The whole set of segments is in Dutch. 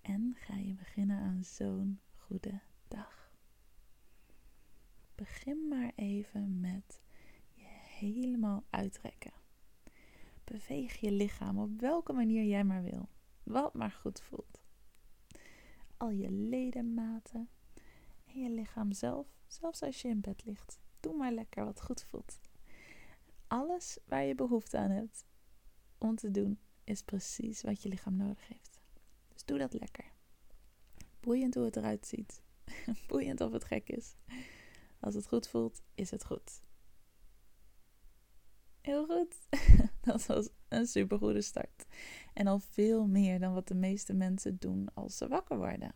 en ga je beginnen aan zo'n goede dag. Begin maar even met je helemaal uitrekken. Beweeg je lichaam op welke manier jij maar wil, wat maar goed voelt. Al je ledematen en je lichaam zelf, zelfs als je in bed ligt. Doe maar lekker wat goed voelt. Alles waar je behoefte aan hebt om te doen, is precies wat je lichaam nodig heeft. Dus doe dat lekker. Boeiend hoe het eruit ziet. Boeiend of het gek is. Als het goed voelt, is het goed. Heel goed. Dat was een supergoede start. En al veel meer dan wat de meeste mensen doen als ze wakker worden.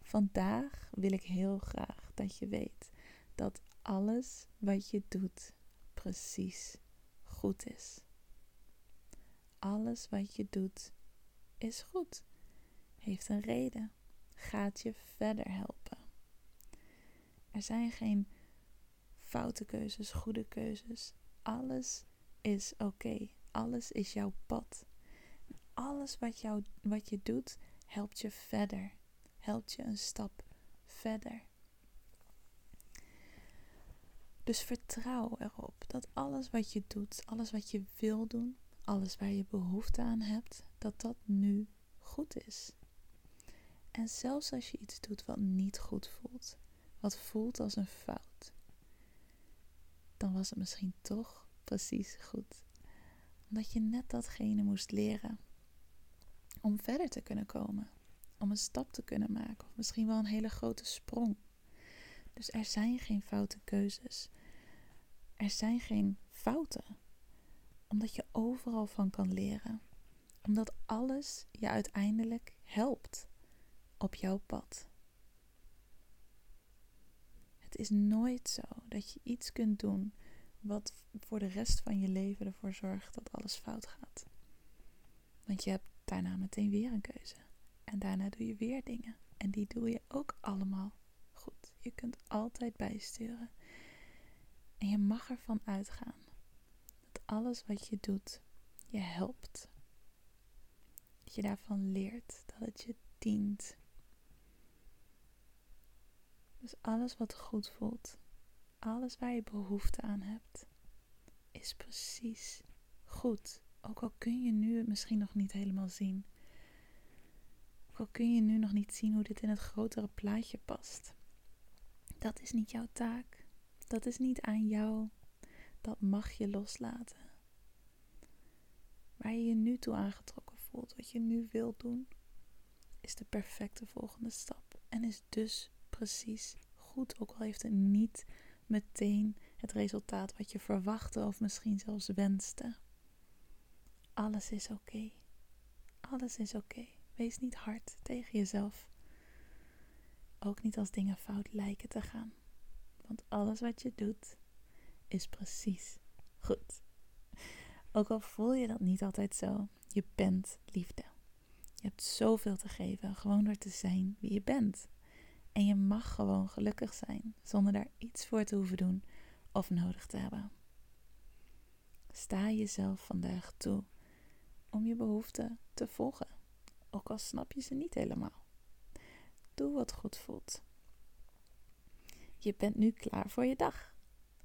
Vandaag wil ik heel graag dat je weet dat alles wat je doet precies goed is. Alles wat je doet is goed, heeft een reden, gaat je verder helpen. Er zijn geen foute keuzes, goede keuzes. Alles is oké. Alles is jouw pad. Alles wat, jou, wat je doet, helpt je verder. Helpt je een stap verder. Dus vertrouw erop dat alles wat je doet, alles wat je wil doen, alles waar je behoefte aan hebt, dat dat nu goed is. En zelfs als je iets doet wat niet goed voelt, wat voelt als een fout, dan was het misschien toch precies goed. Omdat je net datgene moest leren om verder te kunnen komen, om een stap te kunnen maken, of misschien wel een hele grote sprong. Dus er zijn geen foute keuzes. Er zijn geen fouten omdat je overal van kan leren. Omdat alles je uiteindelijk helpt op jouw pad. Het is nooit zo dat je iets kunt doen wat voor de rest van je leven ervoor zorgt dat alles fout gaat. Want je hebt daarna meteen weer een keuze. En daarna doe je weer dingen. En die doe je ook allemaal goed. Je kunt altijd bijsturen. En je mag ervan uitgaan alles wat je doet je helpt. Dat je daarvan leert, dat het je dient. Dus alles wat goed voelt, alles waar je behoefte aan hebt, is precies goed. Ook al kun je nu het misschien nog niet helemaal zien. Ook al kun je nu nog niet zien hoe dit in het grotere plaatje past. Dat is niet jouw taak. Dat is niet aan jou dat mag je loslaten. Waar je je nu toe aangetrokken voelt, wat je nu wilt doen, is de perfecte volgende stap. En is dus precies goed, ook al heeft het niet meteen het resultaat wat je verwachtte of misschien zelfs wenste. Alles is oké. Alles is oké. Wees niet hard tegen jezelf. Ook niet als dingen fout lijken te gaan. Want alles wat je doet is precies goed. Ook al voel je dat niet altijd zo, je bent liefde. Je hebt zoveel te geven, gewoon door te zijn wie je bent. En je mag gewoon gelukkig zijn, zonder daar iets voor te hoeven doen of nodig te hebben. Sta jezelf vandaag toe om je behoeften te volgen, ook al snap je ze niet helemaal. Doe wat goed voelt. Je bent nu klaar voor je dag.